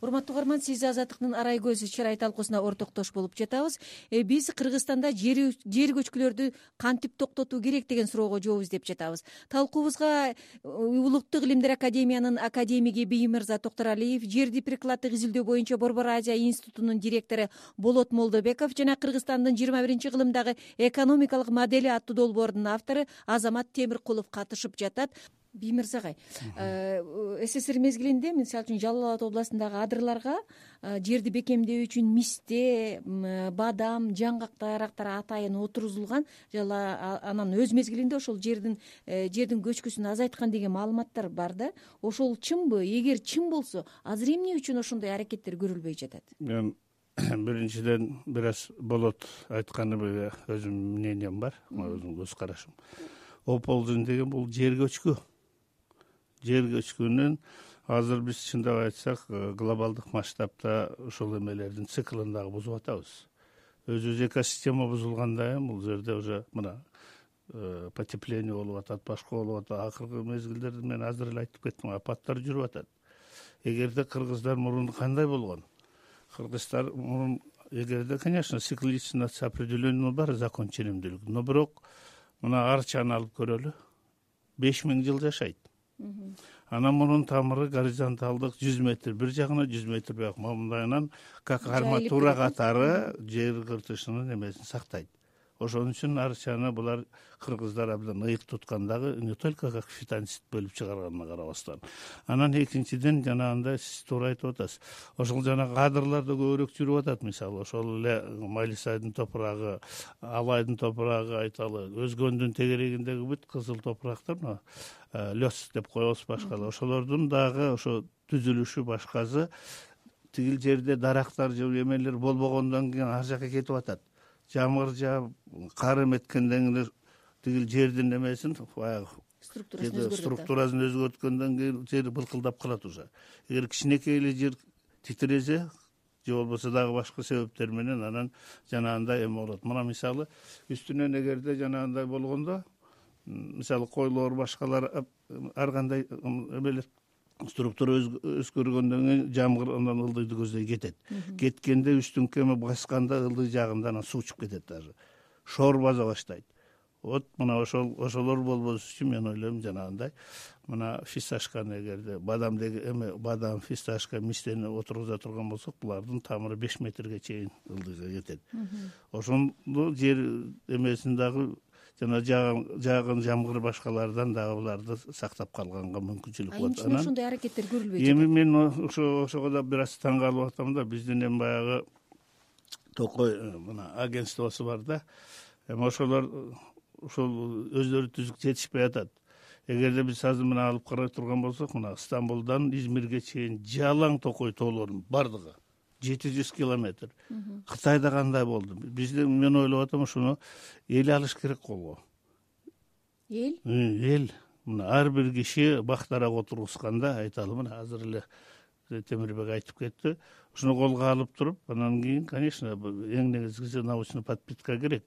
урматтуу угарман сиз азаттыктын арай көзү чырай талкуусуна ортоктош болуп жатабыз. Э, биз кыргызстанда жер көчкүлөрдү кантип токтотуу керек деген суроого жооп издеп жатабыз. Талкуубузга э, улуттук илимдер академиянын академиги бийиммырза токторалиев жерди прикладдык изилдөө боюнча борбор азия институтунун директору болот молдобеков жана кыргызстандын жыйырма биринчи кылымдагы экономикалык модели аттуу долбоордун автору азамат темиркулов катышып жатат биймырза агай э, ссср мезгилинде мисалы үчүн жалал абад областындагы адырларга э, жерди бекемдөө үчүн мисте бадам жаңгак дарактар атайын отургузулган жана анан өз мезгилинде ошол жердин э, жердин көчкүсүн азайткан деген маалыматтар бар да. Ошол чынбы эгер чын болсо азыр эмне үчүн ошондой аракеттер көрүлбөй жатат? Мен биринчиден бир аз болот айтканыбы өзүмдүн мнением бар. Өзүмдүн көз карашым. Оползень деген бул жер көчкү жер көчкүнүн азыр биз чындап айтсак э, глобалдык масштабта ушул эмелердин циклын дагы бузуп атабыз. Өзүбүз экосистема бузулганда эми бул жерде уже мына э, потепление болуп атат башка болуп атат акыркы мезгилдерде мен азыр эле айтып кеттим апаттар жүрүп атат. Эгерде кыргыздар мурун кандай болгон? Кыргыздар мурун эгерде конечно цикличность определенный бар закон ченемдүүлүк. Но бирок мына арчаны алып көрөлү беш миң жыл жашайт анан мунун тамыры горизонталдык жүз метр бир жагына жүз метр буяка моундайынан как арматура катары жер кыртышынын эмесин сактайт ошон үчүн арчаны булар кыргыздар абдан ыйык туткан дагы не только как фитонцид бөлүп чыгарганына карабастан. Анан экинчиден жанагындай сиз туура айтып атасыз. Ошол жанагы кадрлар да көбүрөөк жүрүп атат мисалы. Ошол эле малисайдын топурагы алайдын топурагы айталы. Өзгөндүн тегерегиндеги бүт кызыл топурактар мына э, лес деп коебуз башкалар. Ошолордун дагы ошо түзүлүшү башкасы тигил жерде дарактар же эмелер болбогондон кийин ар жака кетип атат жамгыр жаап кар эметкенден кийин тигил жердин эмесин баягы структурасын өзгөрткөндөн кийин жер былкылдап калат уже. Эгер кичинекей эле жер титирезе же болбосо дагы башка себептер менен анан жанагындай эме болот. Мына мисалы үстүнөн эгерде жанагындай болгондо мисалы койлор башкалар ар кандай эмелер структура өзгөргөндөн кийин жамгыр анан ылдыйды көздөй кетет. Кеткенде үстүңкү эме басканда ылдый жагында анан суу учуп кетет даже. Шоор база баштайт. Вот мына ошол ошолор болбош үчүн мен ойлойм жанагындай. Мына фисташканы эгерде бадам эме бадам фисташка мистени отургуза турган болсок булардын тамыры беш метрге чейин ылдыйга кетет. Ошону жер эмесин дагы жана жааган жамгыр башкалардан дагы буларды сактап калганга мүмкүнчүлүк болот. эмне үчүн ошондой аракеттер көрүлбөй эми мен ошо ошого да бир аз таң калып атам да биздин эми баягы токой э, мына агентствосу бар да. Эми ошолор ошол өздөрү түзүп жетишпей атат. Эгерде биз азыр мына алып карай турган болсок мына стамбулдан измирге чейин жалаң токой тоолордун баардыгы жети жүз километр. Кытайда кандай болду? Бизде мен ойлоп атам ушуну эл алыш керек колго эл? Эл. Мына ар бир киши бактараак отургузганда айталы мына азыр эле темирбек айтып кетти. Ушуну колго алып туруп анан кийин конечно эң негизгиси научный подпитка керек.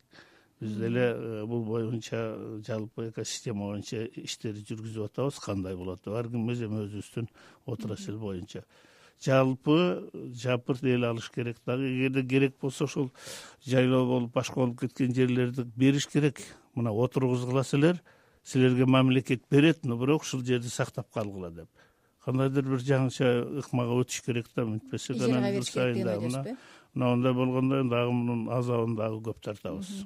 Биз деле э, бул боюнча жалпы экосистема боюнча иштерди жүргүзүп атабыз кандай болот деп. Ар кимибиз эми өзүбүздүн отрасль боюнча жалпы жапырт эл алыш керек дагы. Эгерде керек болсо ошол жайлоо болуп башка болуп кеткен жерлерди бериш керек. Мына отургузгула силер силерге мамлекет берет но бирок ушул жерди сактап калгыла деп. Кандайдыр бир жаңыча ыкмага өтүш керек да мынтпесе анан жыл сайын дагы мына мындай болгондо дагы мунун азабын дагы көп тартабыз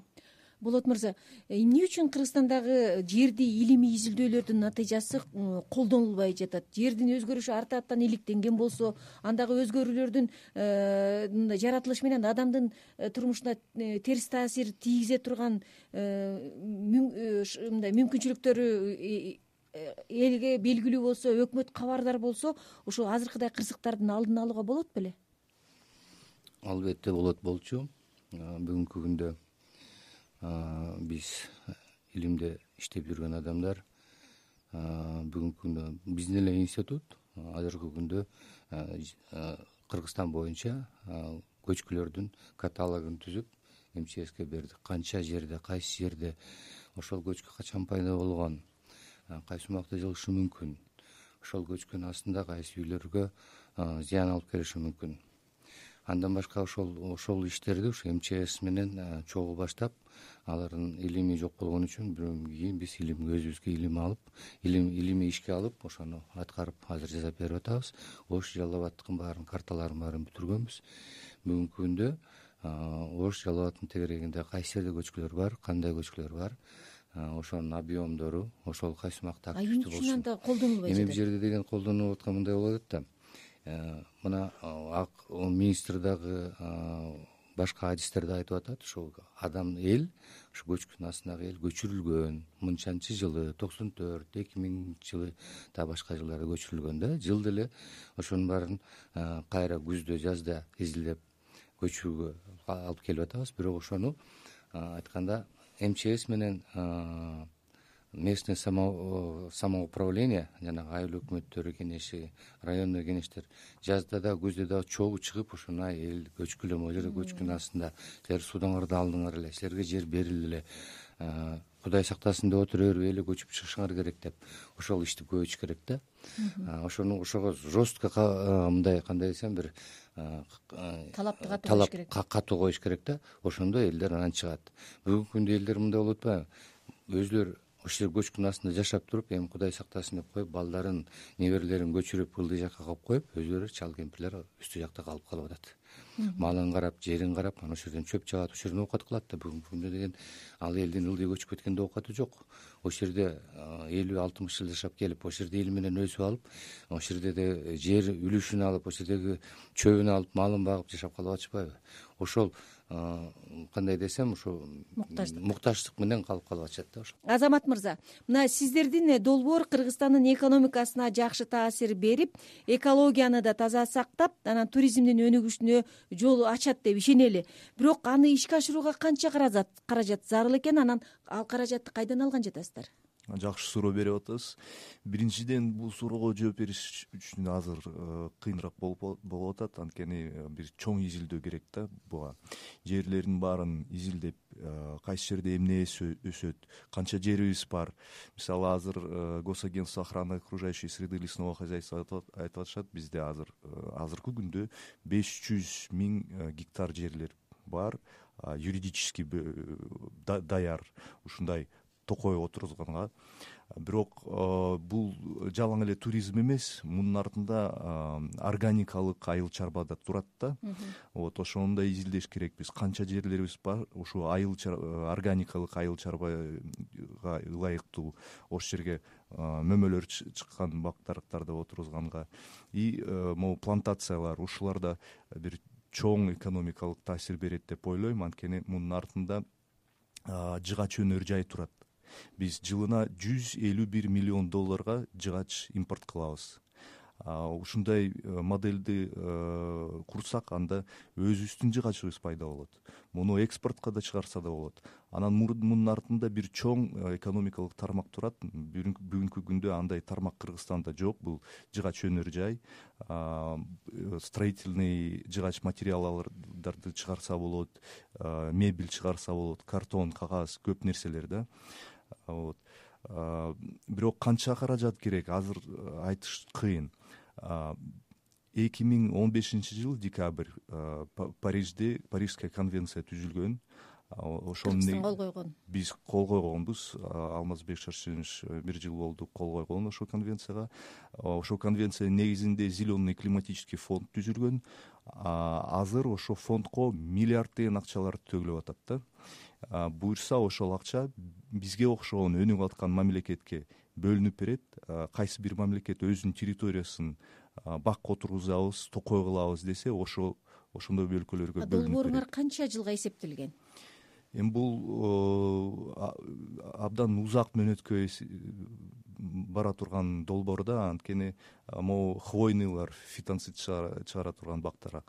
болот мырза э, эмне үчүн кыргызстандагы жерди илимий изилдөөлөрдүн натыйжасы колдонулбай жатат? Жердин өзгөрүшү артаптан иликтенген болсо андагы өзгөрүүлөрдүн э, жаратылышы менен адамдын э, турмушуна терс таасир тийгизе турган мындай мүмкүнчүлүктөрү элге белгилүү болсо өкмөт кабардар болсо ушул азыркыдай кырсыктардын алдын алууга болот беле? Албетте болот болчу. Бүгүнкү күндө биз илимде иштеп жүргөн адамдар бүгүнкү күндө биздин эле институт азыркы күндө кыргызстан боюнча көчкүлөрдүн каталогун түзүп мчске бердик. Канча жерде кайсы жерде ошол көчкү качан пайда болгон кайсы убакта жылышы мүмкүн ошол көчкүнүн астында кайсы үйлөргө зыян алып келиши мүмкүн андан башка ошол ошол иштерди ушу мчс менен чогуу баштап алардын илими жок болгон үчүн кийин биз илимге өзүбүзгө илим алып илим илимий ишке алып ошону аткарып азыр жасап берип атабыз. Ош жалал абадтыкын баарын карталарын баарын бүтүргөнбүз. Бүгүнкү күндө ош жалал абадтын тегерегинде кайсы жерде көчкүлөр бар кандай көчкүлөр бар? Ошонун объемдору ошол кайсы убакта эмне үчүн анда колдонулбайт эми бул жерде деген колдонулуп аткан мындай болуп атат да э, мына министр дагы башка адистерде айтып атат ушул адам эл ушу көчкүнүн астындагы эл көчүрүлгөн. Мынчанчы жылы токсон төрт эки миңинчи жылы дагы башка жылдарда көчүрүлгөн да. Жылда эле ошонун баарын кайра күздө жазда изилдеп көчүүгө алып келип атабыз. Бирок ошону айтканда мчс менен местный самоуправление жанагы айыл өкмөттөрү кеңеши районный кеңештер жазда дагы күздө дагы чогуу чыгып ушуну эл көчкүлө могул жерде көчкүнүн астында силер суудаңарды алдыңар эле силерге жер берилди эле. Кудай сактасын деп отура бербей эле көчүп чыгышыңар керек деп ошол ишти көбөйтүш керек да. Ошону ошого жестко мындай кандай десем бир талапты катуу керек. катуу коюш керек да. Ошондо элдер анан чыгат. Бүгүнкү күндө элдер мындай болуп атпайбы? Өзүлөрү ошол жер көчкүнүн астында жашап туруп эми кудай сактасын деп коюп балдарын неберелерин көчүрүп ылдый жакка коюп коюп өздөрү чал кемпирлер үстү жакта калып калып атат. Малын карап жерин карап анан ошол жерден чөп чабат ошол жерден оокат кылат да бүгүнкү күндө деген ал элдин ылдый көчүп кеткенде оокаты жок. Ошол жерде элүү алтымыш жыл жашап келип ошол жерде или менен өсүп алып ошол жерде жер үлүшүн алып ошол жердеги чөбүн алып малын багып жашап калып атышпайбы? Ошол кандай десем ушу муктаждык. муктаждык менен калып калып атышат да ошо. Азамат мырза мына сиздердин долбоор кыргызстандын экономикасына жакшы таасир берип экологияны да таза сактап анан туризмдин өнүгүшүнө жол ачат деп ишенели бирок аны ишке ашырууга канча каражат зарыл экен? Анан ал каражатты кайдан алган жатасыздар жакшы суроо берип атасыз. Биринчиден бул суроого жооп бериш үчүн азыр э, кыйыныраак болуп атат. Анткени э, бир чоң изилдөө керек да буга. Жерлердин баарын изилдеп э, кайсы жерде эмне өсөт канча жерибиз бар. Мисалы азыр госагентство охраны окружающей среды лесного хозяйства айтып атышат бизде азыр азыркы күндө беш жүз миң гектар жерлер бар. Юридически даяр. Ушундай токой отургузганга бирок э, бул жалаң эле туризм эмес мунун артында органикалык айыл чарба да турат да. Вот ошону да изилдеш керекпиз. Канча жерлерибиз бар? Ушул айыл э, органикалык айыл чарбага ылайыктуу ошол жерге мөмөлөр чыккан бактарыктарды отургузганга и э, могу плантациялар ушулар да бир чоң экономикалык таасир берет деп ойлойм. Анткени мунун артында жыгач өнөр жай турат биз жылына жүз элүү бир миллион долларга жыгач импорт кылабыз. Ушундай э, модельди э, курсак анда өзүбүздүн жыгачыбыз пайда болот. Муну экспортко да чыгарса да болот. Анан мунун артында бир чоң э, экономикалык тармак турат. Бүгүнкү күндө андай тармак кыргызстанда жок. Бул жыгач өнөр жай. Строительный жыгач материалдарды чыгарса болот. Мебель чыгарса болот. Картон кагаз көп нерселер да вот. Бирок канча каражат керек? Азыр э, айтыш кыйын. Эки миң он бешинчи жылы декабрь парижде парижская конвенция түзүлгөн. Ошону кол койгон. биз кол койгонбуз? Алмазбек шаршенович э, бир жыл болду кол койгон ошол конвенцияга. Ошол конвенциянын негизинде зеленый климатический фонд түзүлгөн. Азыр ошол фондко миллиарддеген акчалар төгүлүп атат да буюрса ошол акча бизге окшогон өнүгүп аткан мамлекетке бөлүнүп берет. Кайсы бир мамлекет өзүнүн территориясын бак отургузабыз токой кылабыз десе ошол ошондой өлкөлөргө бөлүнүп долбооруңар канча жылга эсептелген? Эми бул абдан узак мөөнөткө бара турган долбоор да анткени могу хвойныйлар фитонцид чыгара турган бактар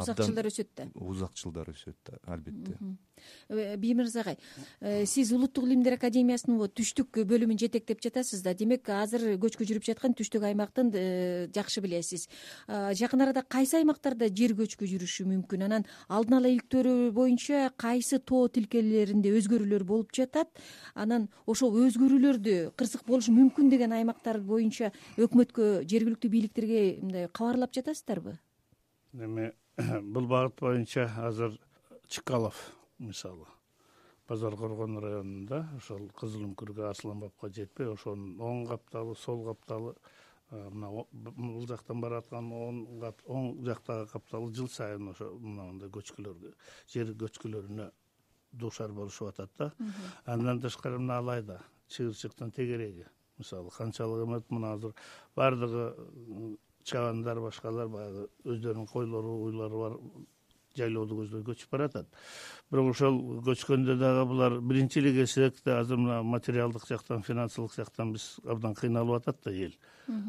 узак жылдар өсөт да? Узак жылдар өсөт да албетте. Э, биймирза агай э, сиз улуттук илимдер академиясынын вот түштүк бөлүмүн жетектеп жатасыз да. Демек азыр көчкү жүрүп жаткан түштүк аймактын э, жакшы билесиз. Жакын арада кайсы аймактарда жер көчкү жүрүшү мүмкүн? Анан алдын ала иликтөөлөр боюнча кайсы тоо тилкелеринде өзгөрүүлөр болуп жатат? Анан ошол өзгөрүүлөрдү кырсык болушу мүмкүн деген аймактар боюнча өкмөткө жергиликтүү бийликтерге мындай кабарлап жатасыздарбы? Эми бул багыт боюнча азыр чкалов мисалы базар коргон районунда ошол кызыл үңкүргө аслан бабка жетпей ошонун оң капталы сол капталы мына бул жактан бараткан оң жактагы капталы жыл сайын ошо мындай көчкүлөргө жер көчкүлөрүнө дуушар болушуп атат да. Андан тышкары мына алайда чыгырчыктын тегереги мисалы канчалык эмет мына азыр баардыгы чабандар башкалар баягы өздөрүнүн койлору уйлары бар жайлооду көздөй көчүп баратат. Бирок ошол көчкөндө дагы булар биринчи эле да азыр мына материалдык жактан финансылык жактан биз абдан кыйналып атат да эл.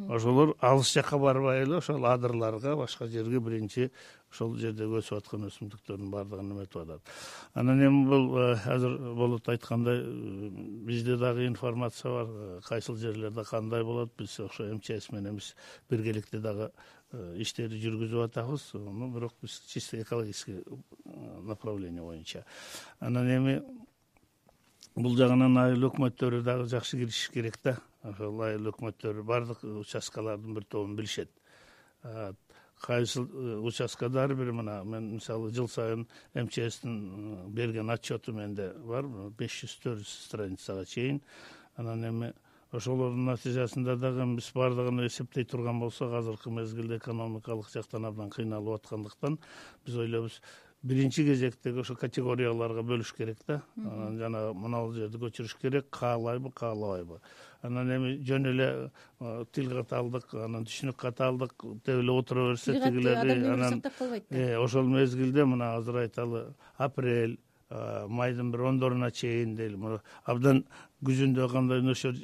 Ошолор алыс жакка барбай эле ошол адырларга башка жерге биринчи ошол жерде өсүп аткан өсүмдүктөрдүн баардыгын эметип атат. Анан эми бул э, азыр болот айткандай э, бизде дагы информация бар э, кайсыл жерлерде кандай болот биз ошо мчс менен биз биргеликте дагы иштерди жүргүзүп атабыз. Ну бирок биз чисто экологический направление боюнча. Анан эми бул жагынан айыл өкмөттөрү дагы жакшы киришиш керек да. Ошол айыл өкмөттөрү баардык участкалардын бир тобун билишет кайсыл э, участкада ар бир мына мен мисалы жыл сайын мчстин э, берген отчету менде бар беш жүз төрт жүз страницага чейин. Анан эми ошолордун натыйжасында дагы биз баардыгын эсептей турган болсок азыркы мезгилде экономикалык жактан абдан кыйналып аткандыктан биз ойлойбуз биринчи кезектеги ошо категорияларга бөлүш керек да. Анан жанагы мынабул жерди көчүрүш керек каалайбы каалабайбы анан эми жөн эле тил каталдык анан түшүнүк каталдык деп эле отура берсе тигилери анан э, ошол мезгилде мына азыр айталы апрель майдын бир ондоруна чейин дейли абдан күзүндө кандай нөчөр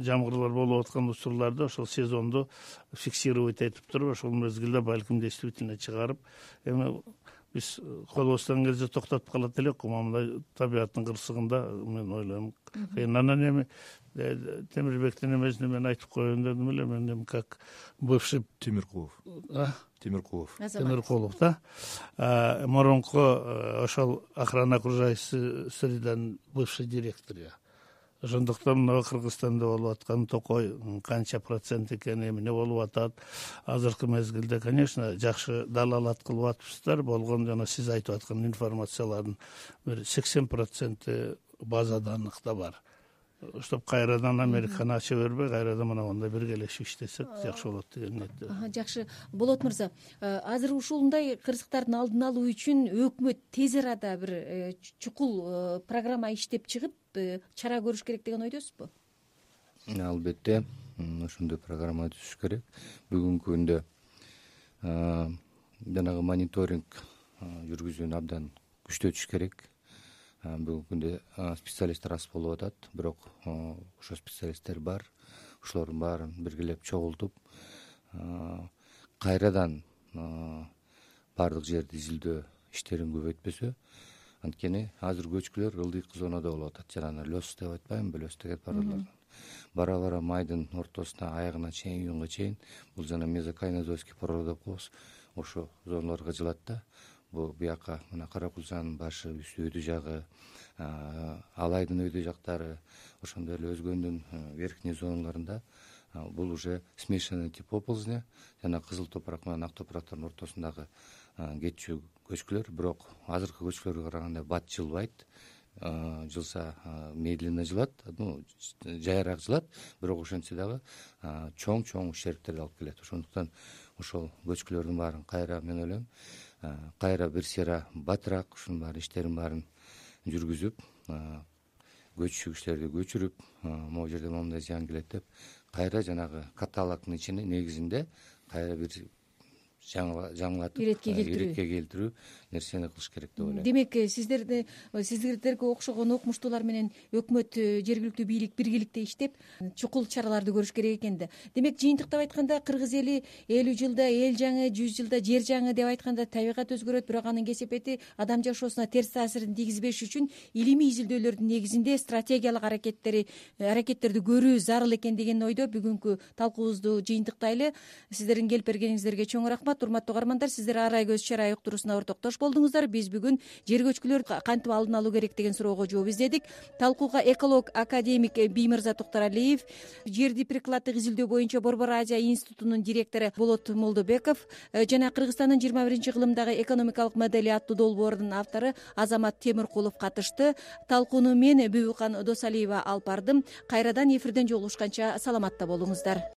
жамгырлар болуп аткан учурларда ошол сезонду фиксировать этип туруп ошол мезгилде балким действительно чыгарып эми биз колубуздан келсе токтотуп калат элек. Мындай табияттын кырсыгында мен ойлойм. Кыйын анан эми э, темирбектин эмесине мен айтып коеюн дедим эле. Мен эми как бывший темиркулов. Темиркулов. Темиркулов да? Мурунку э, ошол охрана окружающей среданын бывший директору я ошондуктан мына кыргызстанда болуп аткан токой канча процент экени эмне болуп атат? Азыркы мезгилде конечно жакшы далалат кылып атыпсыздар. Болгон жана сиз айтып аткан информациялардын бир сексен проценти базада анык бар чтобы кайрадан американы ача бербей кайрадан монагундай биргелешип иштесек жакшы болот деген ниетте жакшы. Болот мырза э, азыр ушундай кырсыктардын алдын алуу үчүн өкмөт тез арада бир э, чукул э, программа иштеп чыгып чара көрүш керек деген ойдосузбу? Албетте ошондой программа түзүш керек. Бүгүнкү күндө жанагы мониторинг жүргүзүүнү абдан күчтөтүш керек бүгүнкү күндө специалисттер аз болуп атат. Бирок ошо специалисттер бар. Ошолордун баарын биргелеп чогултуп кайрадан баардык жерди изилдөө иштерин көбөйтпөсө анткени азыр көчкүлөр ылдыйкы зонодо болуп атат. Жанагы лес деп атпаймынбы лес дегет баарлар бара бара майдын ортосуна аягына чейин июнга чейин бул жана мезокайнозойский пород деп коебуз ошол зоналарга жылат да бул бияка мына кара кулчанын башы өйдө жагы алайдын өйдө жактары ошондой эле өзгөндүн верхний зоналарында бул уже смешанный тип оползня жана кызыл топурак менен ак топурактардын ортосундагы кетчү көчкүлөр. Бирок азыркы көчкүлөргө караганда бат жылбайт. Жылса медленно жылат. Ну жайыраак жылат. Бирок ошентсе дагы чоң чоң ущербтерди алып келет. Ошондуктан ошол көчкүлөрдүн баарын кайра мен ойлойм кайра бир сыйра батыраак ушунун баары иштерин баарын жүргүзүп иштерди көчүрүп могу жерде моундай зыян келет деп кайра жанагы каталогдун ичине негизинде кайра бир жаңылатып иретке келтирүү. иретке келтирүү нерсени кылыш керек деп ойлойм. Демек сиздерди сиздерге окшогон окумуштуулар менен өкмөт жергиликтүү бийлик биргеликте иштеп чукул чараларды көрүш керек экен да. Демек жыйынтыктап айтканда кыргыз эли элүү жылда эл жаңы жүз жылда жер жаңы деп айтканда табигат өзгөрөт бирок анын кесепети адам жашоосуна терс таасирин тийгизбеш үчүн илимий изилдөөлөрдүн негизинде стратегиялык аракеттери аракеттерди көрүү зарыл экен деген ойдо бүгүнкү талкуубузду жыйынтыктайлы сиздердин келип бергениңиздерге чоң рахмат урматтуу угармандар сиздер арай көз чара ай уктуруусуна ортоктош болдуңуздар. Биз бүгүн жер көчкүлөр кантип алдын алуу керек деген суроого жооп издедик. Талкууга эколог академик биймырза токторалиев жерди прикладдык изилдөө боюнча борбор азия институтунун директору болот молдобеков э, жана кыргызстандын жыйырма биринчи кылымдагы экономикалык модели аттуу долбоордун автору азамат темиркулов катышты. Талкууну мен бүбүкан досалиева алып бардым. Кайрадан эфирден жолугушканча саламатта болуңуздар